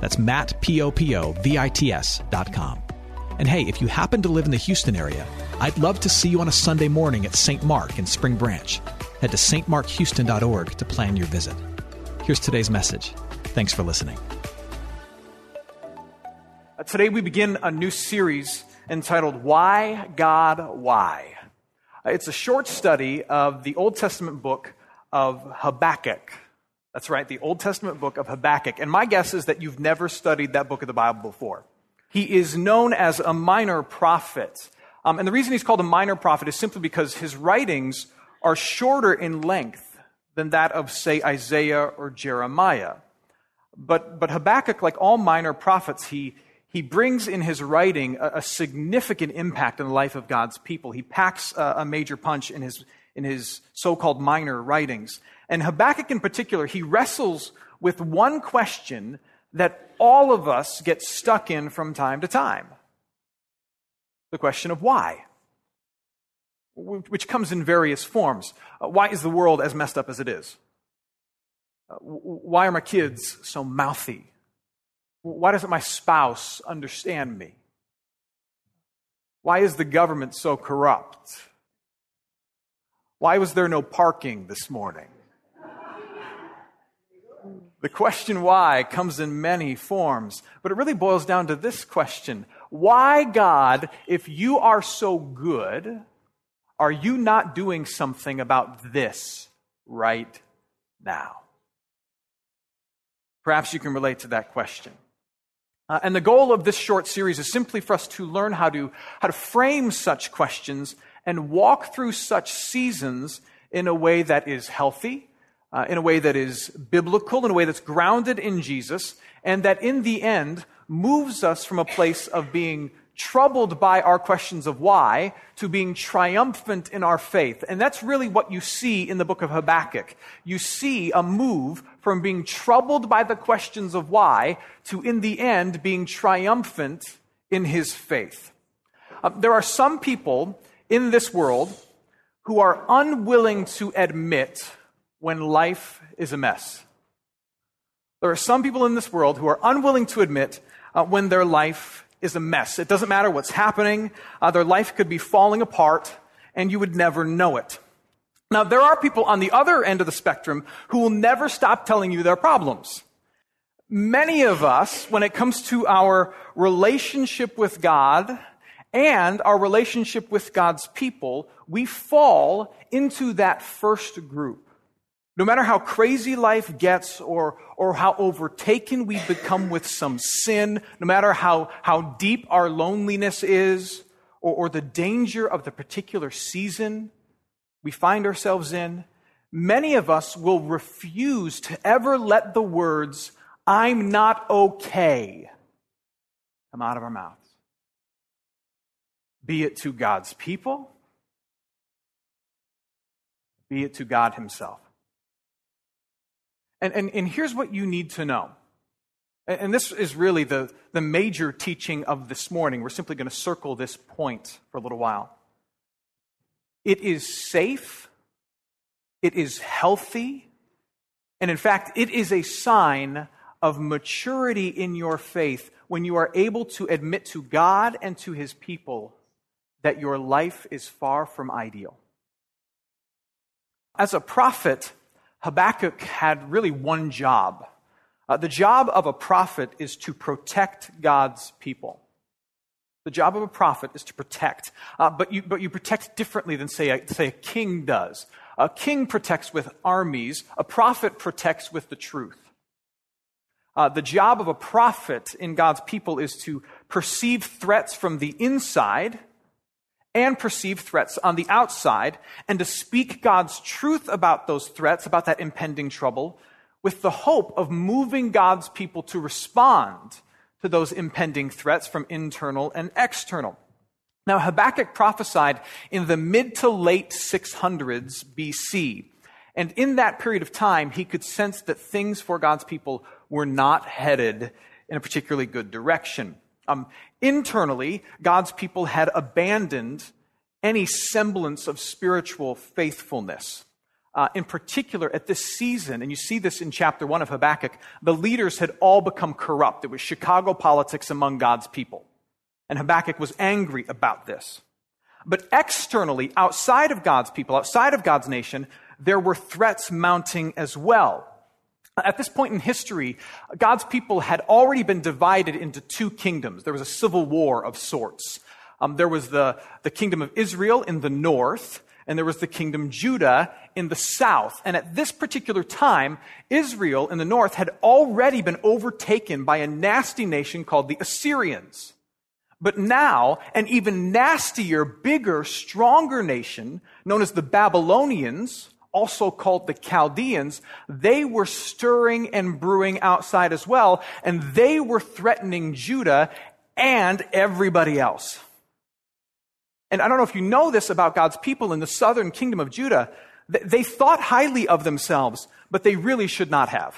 That's Matt, P-O-P-O-V-I-T-S dot com. And hey, if you happen to live in the Houston area, I'd love to see you on a Sunday morning at St. Mark in Spring Branch. Head to stmarkhouston.org to plan your visit. Here's today's message. Thanks for listening. Uh, today we begin a new series entitled Why God Why. Uh, it's a short study of the Old Testament book of Habakkuk. That's right, the Old Testament book of Habakkuk. And my guess is that you've never studied that book of the Bible before. He is known as a minor prophet. Um, and the reason he's called a minor prophet is simply because his writings are shorter in length than that of, say, Isaiah or Jeremiah. But, but Habakkuk, like all minor prophets, he, he brings in his writing a, a significant impact on the life of God's people. He packs a, a major punch in his, in his so called minor writings. And Habakkuk in particular, he wrestles with one question that all of us get stuck in from time to time the question of why, which comes in various forms. Uh, why is the world as messed up as it is? Uh, why are my kids so mouthy? Why doesn't my spouse understand me? Why is the government so corrupt? Why was there no parking this morning? The question why comes in many forms, but it really boils down to this question Why, God, if you are so good, are you not doing something about this right now? Perhaps you can relate to that question. Uh, and the goal of this short series is simply for us to learn how to, how to frame such questions and walk through such seasons in a way that is healthy, uh, in a way that is biblical, in a way that's grounded in Jesus, and that in the end moves us from a place of being troubled by our questions of why to being triumphant in our faith. And that's really what you see in the book of Habakkuk. You see a move from being troubled by the questions of why to, in the end, being triumphant in his faith. Uh, there are some people in this world who are unwilling to admit when life is a mess. There are some people in this world who are unwilling to admit uh, when their life is a mess. It doesn't matter what's happening, uh, their life could be falling apart, and you would never know it. Now, there are people on the other end of the spectrum who will never stop telling you their problems. Many of us, when it comes to our relationship with God and our relationship with God's people, we fall into that first group. No matter how crazy life gets or, or how overtaken we become with some sin, no matter how, how deep our loneliness is or, or the danger of the particular season we find ourselves in, many of us will refuse to ever let the words, I'm not okay, come out of our mouths. Be it to God's people, be it to God Himself. And, and, and here's what you need to know. And this is really the, the major teaching of this morning. We're simply going to circle this point for a little while. It is safe, it is healthy, and in fact, it is a sign of maturity in your faith when you are able to admit to God and to his people that your life is far from ideal. As a prophet, Habakkuk had really one job. Uh, the job of a prophet is to protect God's people. The job of a prophet is to protect, uh, but, you, but you protect differently than, say a, say, a king does. A king protects with armies, a prophet protects with the truth. Uh, the job of a prophet in God's people is to perceive threats from the inside and perceive threats on the outside, and to speak God's truth about those threats, about that impending trouble, with the hope of moving God's people to respond to to those impending threats from internal and external. Now, Habakkuk prophesied in the mid to late 600s BC. And in that period of time, he could sense that things for God's people were not headed in a particularly good direction. Um, internally, God's people had abandoned any semblance of spiritual faithfulness. Uh, in particular, at this season, and you see this in chapter one of Habakkuk, the leaders had all become corrupt. It was Chicago politics among God's people. And Habakkuk was angry about this. But externally, outside of God's people, outside of God's nation, there were threats mounting as well. At this point in history, God's people had already been divided into two kingdoms. There was a civil war of sorts. Um, there was the, the kingdom of Israel in the north, and there was the kingdom Judah in the south. And at this particular time, Israel in the north had already been overtaken by a nasty nation called the Assyrians. But now, an even nastier, bigger, stronger nation, known as the Babylonians, also called the Chaldeans, they were stirring and brewing outside as well, and they were threatening Judah and everybody else. And I don't know if you know this about God's people in the southern kingdom of Judah. They thought highly of themselves, but they really should not have.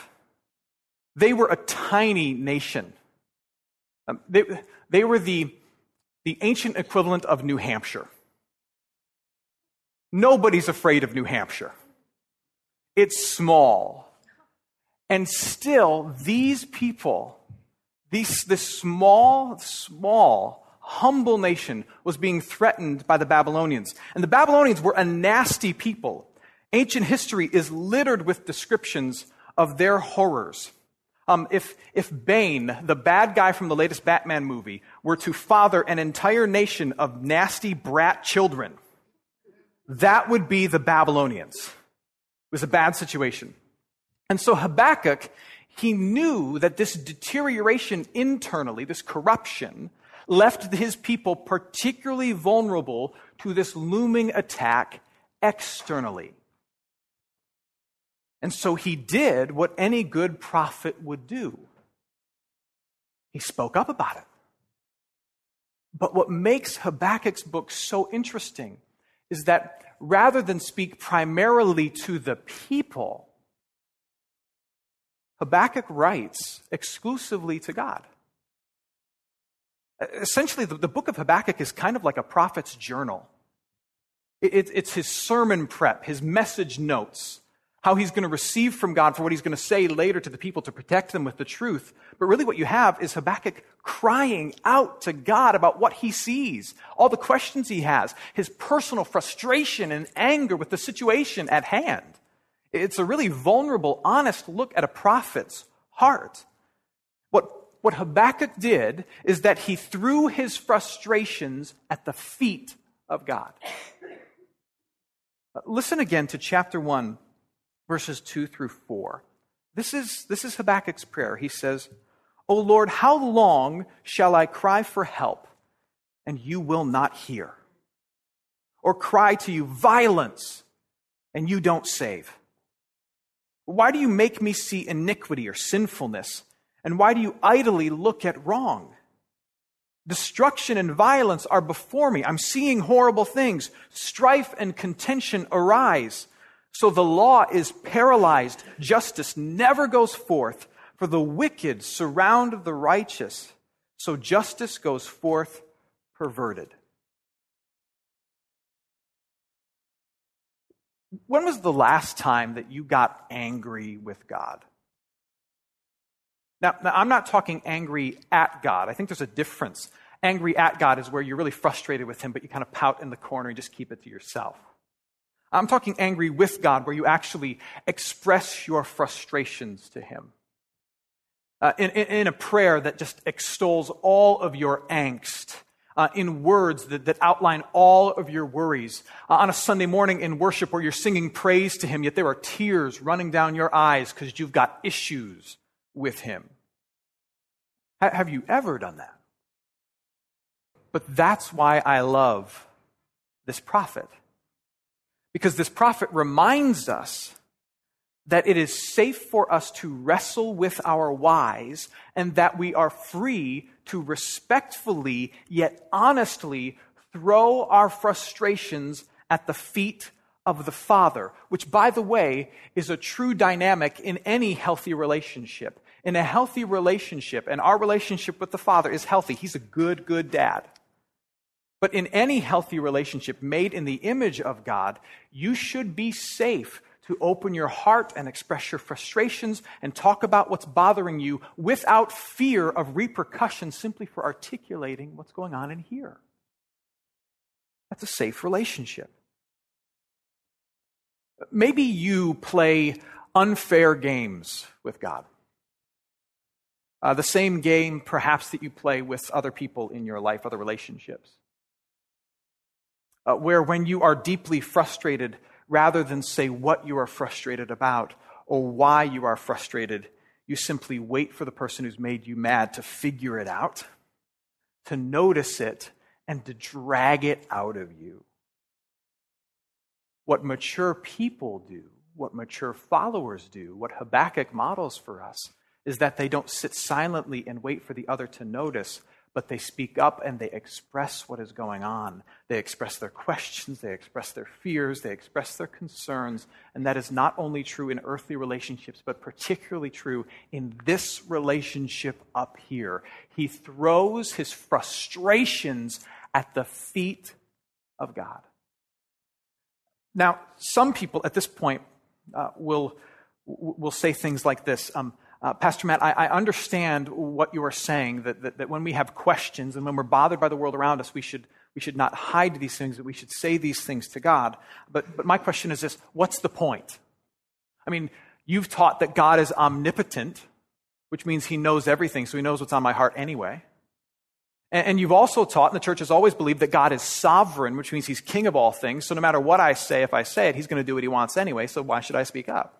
They were a tiny nation. Um, they, they were the, the ancient equivalent of New Hampshire. Nobody's afraid of New Hampshire. It's small. And still, these people, these, this small, small, humble nation was being threatened by the Babylonians. And the Babylonians were a nasty people. Ancient history is littered with descriptions of their horrors. Um, if, if Bane, the bad guy from the latest Batman movie, were to father an entire nation of nasty brat children, that would be the Babylonians. It was a bad situation. And so Habakkuk, he knew that this deterioration internally, this corruption, left his people particularly vulnerable to this looming attack externally. And so he did what any good prophet would do he spoke up about it. But what makes Habakkuk's book so interesting is that rather than speak primarily to the people, Habakkuk writes exclusively to God. Essentially, the, the, book of Habakkuk is kind of like a prophet's journal. It, it, it's his sermon prep, his message notes, how he's going to receive from God for what he's going to say later to the people to protect them with the truth. But really, what you have is Habakkuk crying out to God about what he sees, all the questions he has, his personal frustration and anger with the situation at hand. It's a really vulnerable, honest look at a prophet's heart. What, what Habakkuk did is that he threw his frustrations at the feet of God. Listen again to chapter 1 verses 2 through 4. This is, this is Habakkuk's prayer. He says, O Lord, how long shall I cry for help and you will not hear? Or cry to you violence and you don't save? Why do you make me see iniquity or sinfulness? And why do you idly look at wrong? Destruction and violence are before me. I'm seeing horrible things. Strife and contention arise. So the law is paralyzed. Justice never goes forth, for the wicked surround the righteous. So justice goes forth perverted. When was the last time that you got angry with God? Now, now, I'm not talking angry at God. I think there's a difference. Angry at God is where you're really frustrated with Him, but you kind of pout in the corner and just keep it to yourself. I'm talking angry with God, where you actually express your frustrations to Him. Uh, in, in, in, a prayer that just extols all of your angst, uh, in words that, that, outline all of your worries. Uh, on a Sunday morning in worship where you're singing praise to Him, yet there are tears running down your eyes because you've got issues with Him. H- have you ever done that? But that's why I love this prophet. Because this prophet reminds us that it is safe for us to wrestle with our whys and that we are free to respectfully yet honestly throw our frustrations at the feet of the Father, which, by the way, is a true dynamic in any healthy relationship. In a healthy relationship, and our relationship with the Father is healthy, He's a good, good dad. But in any healthy relationship made in the image of God, you should be safe to open your heart and express your frustrations and talk about what's bothering you without fear of repercussions simply for articulating what's going on in here. That's a safe relationship. Maybe you play unfair games with God. Uh, the same game, perhaps, that you play with other people in your life, other relationships. Uh, where when you are deeply frustrated, rather than say what you are frustrated about or why you are frustrated, you simply wait for the person who's made you mad to figure it out, to notice it, and to drag it out of you. What mature people do, what mature followers do, what Habakkuk models for us, is that they don't sit silently and wait for the other to notice, but they speak up and they express what is going on. They express their questions, they express their fears, they express their concerns. And that is not only true in earthly relationships, but particularly true in this relationship up here. He throws his frustrations at the feet of God. Now, some people at this point uh, will, will say things like this um, uh, Pastor Matt, I, I, understand what you are saying, that, that, that when we have questions and when we're bothered by the world around us, we should, we should not hide these things, that we should say these things to God. But, but my question is this what's the point? I mean, you've taught that God is omnipotent, which means he knows everything, so he knows what's on my heart anyway. And you've also taught, and the church has always believed, that God is sovereign, which means he's king of all things. So no matter what I say, if I say it, he's going to do what he wants anyway. So why should I speak up?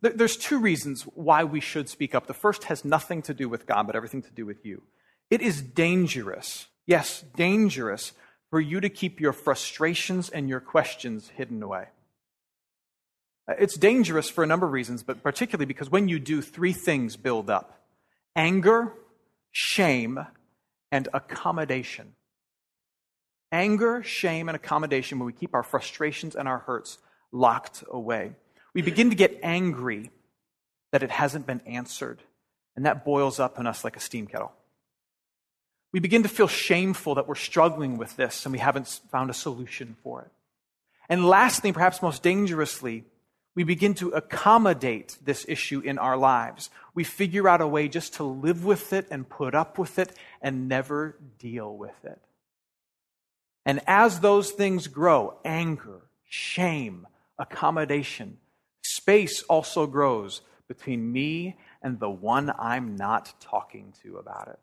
There's two reasons why we should speak up. The first has nothing to do with God, but everything to do with you. It is dangerous, yes, dangerous, for you to keep your frustrations and your questions hidden away. Uh, it's dangerous for a number of reasons, but particularly because when you do, three things build up anger, shame, and accommodation. Anger, shame, and accommodation when we keep our frustrations and our hurts locked away. We begin to get angry that it hasn't been answered, and that boils up in us like a steam kettle. We begin to feel shameful that we're struggling with this and we haven't found a solution for it. And lastly, perhaps most dangerously, we begin to accommodate this issue in our lives. We figure out a way just to live with it and put up with it and never deal with it. And as those things grow anger, shame, accommodation space also grows between me and the one I'm not talking to about it.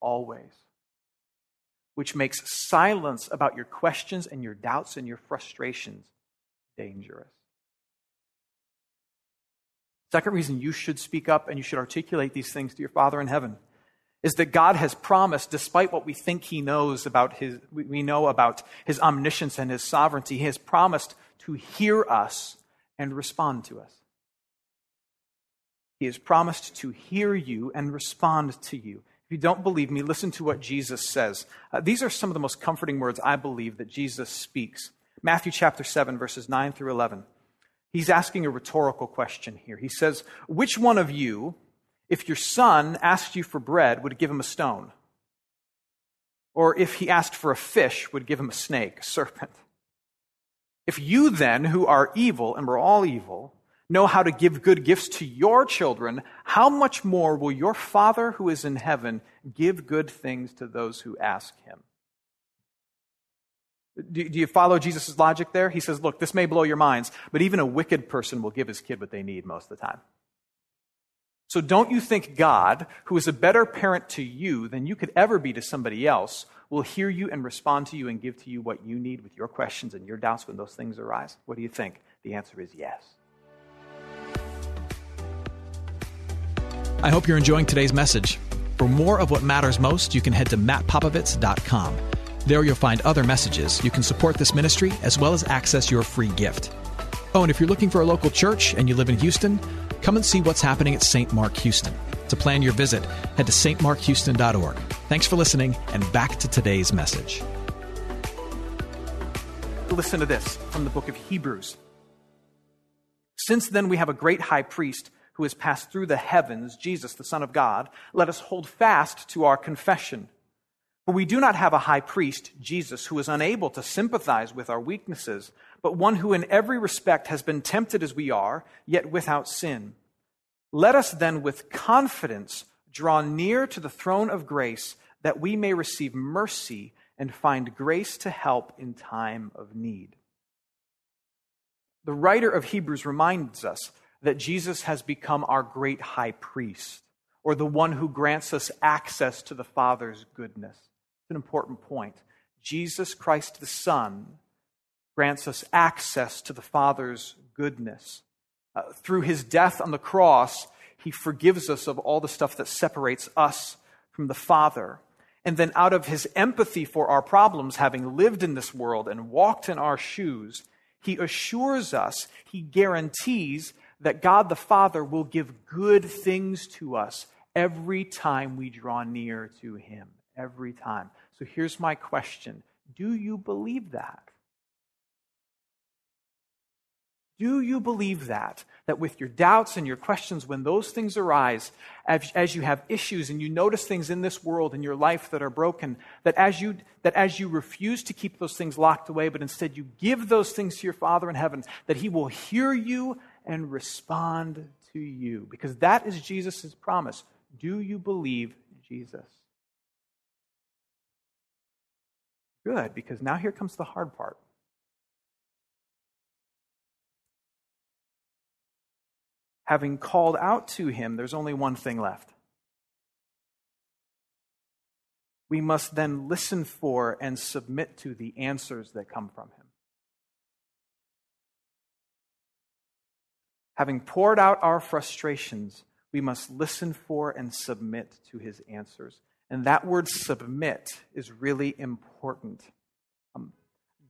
Always which makes silence about your questions and your doubts and your frustrations dangerous. Second reason you should speak up and you should articulate these things to your Father in heaven is that God has promised, despite what we think He knows about His, we know about His omniscience and His sovereignty, He has promised to hear us and respond to us. He has promised to hear you and respond to you. If you don't believe me, listen to what Jesus says. Uh, these are some of the most comforting words I believe that Jesus speaks. Matthew chapter 7, verses 9 through 11. He's asking a rhetorical question here. He says, Which one of you, if your son asked you for bread, would give him a stone? Or if he asked for a fish, would give him a snake, a serpent? If you then, who are evil, and we're all evil, know how to give good gifts to your children, how much more will your Father who is in heaven give good things to those who ask him? Do, you follow Jesus' logic there? He says, Look, this may blow your minds, but even a wicked person will give his kid what they need most of the time. So don't you think God, who is a better parent to you than you could ever be to somebody else, will hear you and respond to you and give to you what you need with your questions and your doubts when those things arise? What do you think? The answer is yes. I hope you're enjoying today's message. For more of what matters most, you can head to mattpopovits.com. There you'll find other messages. You can support this ministry as well as access your free gift. Oh, and if you're looking for a local church and you live in Houston, come and see what's happening at St. Mark Houston. To plan your visit, head to stmarkhouston.org. Thanks for listening, and back to today's message. Listen to this from the book of Hebrews. Since then, we have a great high priest who has passed through the heavens, Jesus, the Son of God. Let us hold fast to our confession. For we do not have a high priest, Jesus, who is unable to sympathize with our weaknesses, but one who in every respect has been tempted as we are, yet without sin. Let us then with confidence draw near to the throne of grace that we may receive mercy and find grace to help in time of need. The writer of Hebrews reminds us that Jesus has become our great high priest, or the one who grants us access to the Father's goodness. It's an important point. Jesus Christ the Son grants us access to the Father's goodness. Uh, through his death on the cross, he forgives us of all the stuff that separates us from the Father. And then, out of his empathy for our problems, having lived in this world and walked in our shoes, he assures us, he guarantees that God the Father will give good things to us every time we draw near to him every time. So here's my question Do you believe that? Do you believe that? That with your doubts and your questions, when those things arise, as, as, you have issues and you notice things in this world in your life that are broken, that as, you, that as you refuse to keep those things locked away, but instead you give those things to your Father in heaven, that He will hear you and respond to you? Because that is Jesus' promise. Do you believe Jesus? Good, because now here comes the hard part. Having called out to him, there's only one thing left. We must then listen for and submit to the answers that come from him. Having poured out our frustrations, we must listen for and submit to his answers. And that word submit is really important. Um,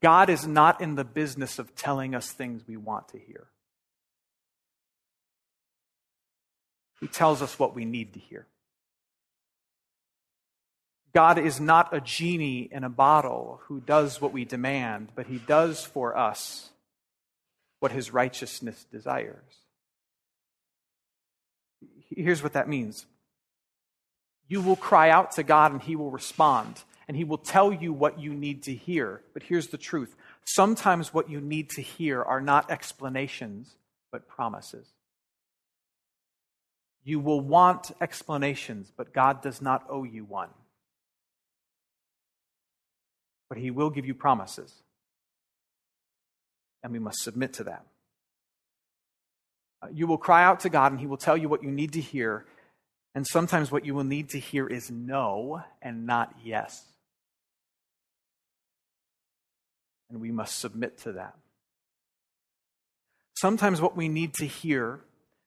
God is not in the business of telling us things we want to hear. He tells us what we need to hear. God is not a genie in a bottle who does what we demand, but he does for us what his righteousness desires. Here's what that means you will cry out to God and He will respond, and He will tell you what you need to hear. But here's the truth sometimes what you need to hear are not explanations, but promises. You will want explanations, but God does not owe you one. But He will give you promises. And we must submit to that. You will cry out to God, and He will tell you what you need to hear, and sometimes what you will need to hear is no and not yes. And we must submit to that. Sometimes what we need to hear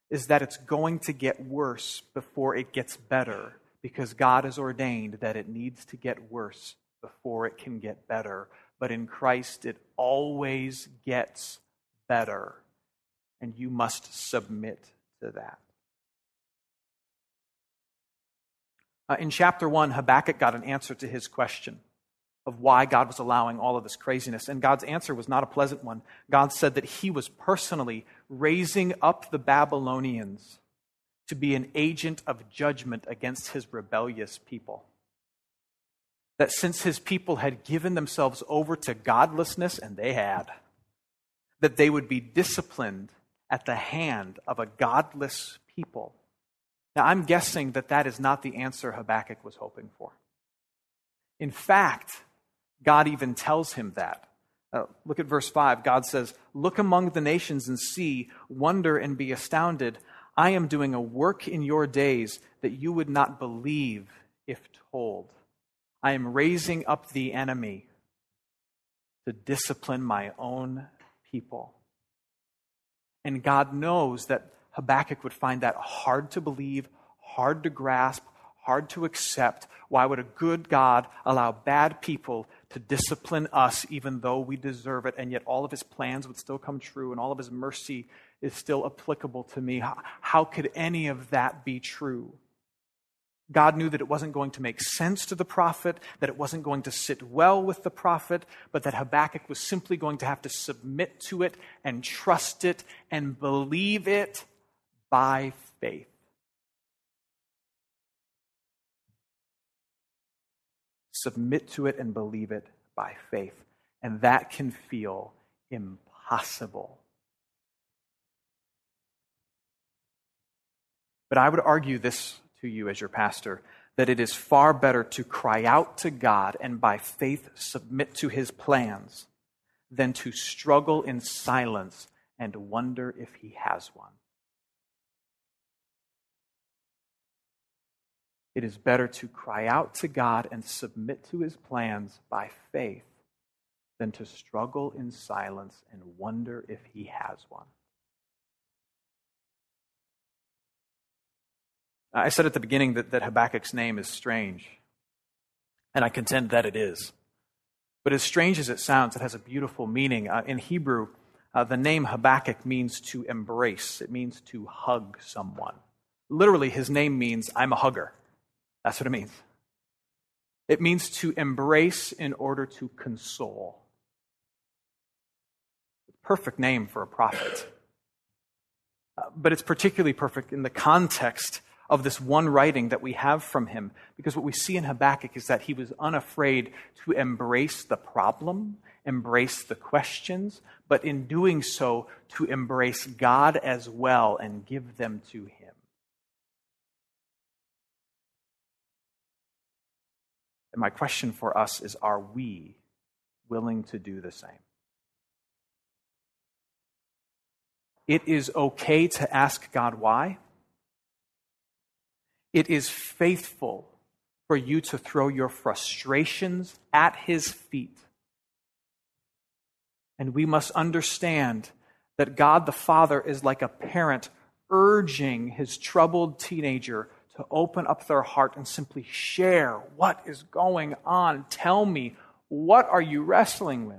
is that it's going to get worse before it gets better because God has ordained that it needs to get worse before it can get better. But in Christ, it always gets better. And you must submit to that. Uh, in chapter 1, Habakkuk got an answer to his question of why God was allowing all of this craziness. And God's answer was not a pleasant one. God said that he was personally raising up the Babylonians to be an agent of judgment against his rebellious people. That since his people had given themselves over to godlessness, and they had, that they would be disciplined at the hand of a godless people now, I'm guessing that that is not the answer Habakkuk was hoping for. In fact, God even tells him that. Uh, look at verse 5. God says, Look among the nations and see, wonder and be astounded. I am doing a work in your days that you would not believe if told. I am raising up the enemy to discipline my own people. And God knows that Habakkuk would find that hard to believe, hard to grasp, hard to accept. Why would a good God allow bad people to discipline us even though we deserve it, and yet all of his plans would still come true and all of his mercy is still applicable to me. How, how could any of that be true? God knew that it wasn't going to make sense to the prophet, that it wasn't going to sit well with the prophet, but that Habakkuk was simply going to have to submit to it and trust it and believe it by faith. Submit to it and believe it by faith. And that can feel impossible. But I would argue this to you as your pastor that it is far better to cry out to God and by faith submit to his plans than to struggle in silence and wonder if he has one. It is better to cry out to God and submit to his plans by faith than to struggle in silence and wonder if he has one. I said at the beginning that, that Habakkuk's name is strange, and I contend that it is. But as strange as it sounds, it has a beautiful meaning. Uh, in Hebrew, uh, the name Habakkuk means to embrace, it means to hug someone. Literally, his name means I'm a hugger. That's what it means. It means to embrace in order to console. Perfect name for a prophet. Uh, but it's particularly perfect in the context of this one writing that we have from him. Because what we see in Habakkuk is that he was unafraid to embrace the problem, embrace the questions, but in doing so, to embrace God as well and give them to him. And my question for us is are we willing to do the same? It is okay to ask God why. It is faithful for you to throw your frustrations at His feet. And we must understand that God the Father is like a parent urging his troubled teenager to open up their heart and simply share what is going on. Tell me, what are you wrestling with?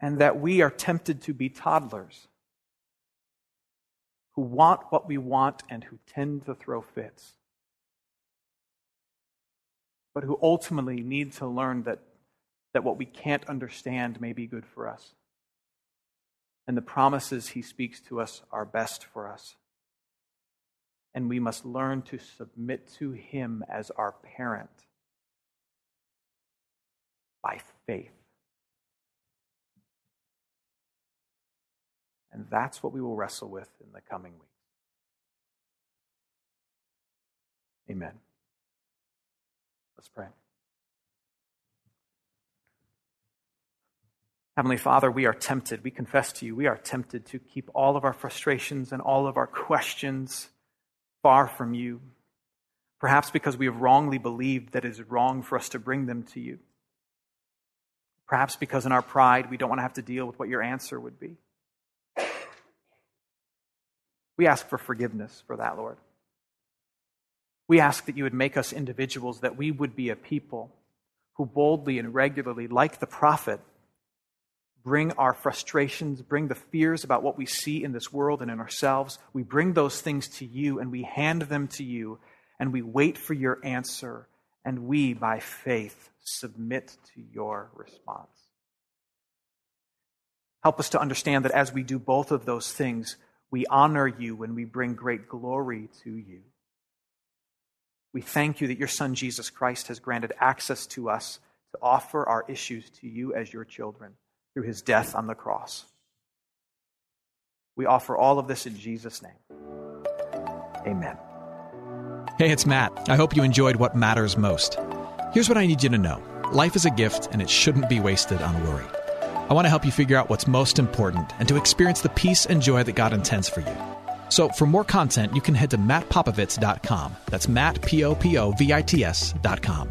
And that we are tempted to be toddlers who want what we want and who tend to throw fits, but who ultimately need to learn that, that what we can't understand may be good for us. And the promises he speaks to us are best for us and we must learn to submit to Him as our parent by faith. And that's what we will wrestle with in the coming weeks. Amen. Let's pray. Heavenly Father, we are tempted, we confess to you, we are tempted to keep all of our frustrations and all of our questions far from you, perhaps because we have wrongly believed that it is wrong for us to bring them to you. Perhaps because in our pride we don't want to have to deal with what your answer would be. We ask for forgiveness for that, Lord. We ask that you would make us individuals, that we would be a people who boldly and regularly, like the prophet, bring our frustrations, bring the fears about what we see in this world and in ourselves. We bring those things to you and we hand them to you and we wait for your answer and we, by faith, submit to your response. Help us to understand that as we do both of those things, we honor you and we bring great glory to you. We thank you that your Son, Jesus Christ, has granted access to us to offer our issues to you as your children through his death on the cross. We offer all of this in Jesus' name. Amen. Hey, it's Matt. I hope you enjoyed what matters most. Here's what I need you to know life is a gift, and it shouldn't be wasted on worry. I want to help you figure out what's most important and to experience the peace and joy that God intends for you. So, for more content, you can head to mattpopovits.com. That's Matt, P O P O V I T S.com.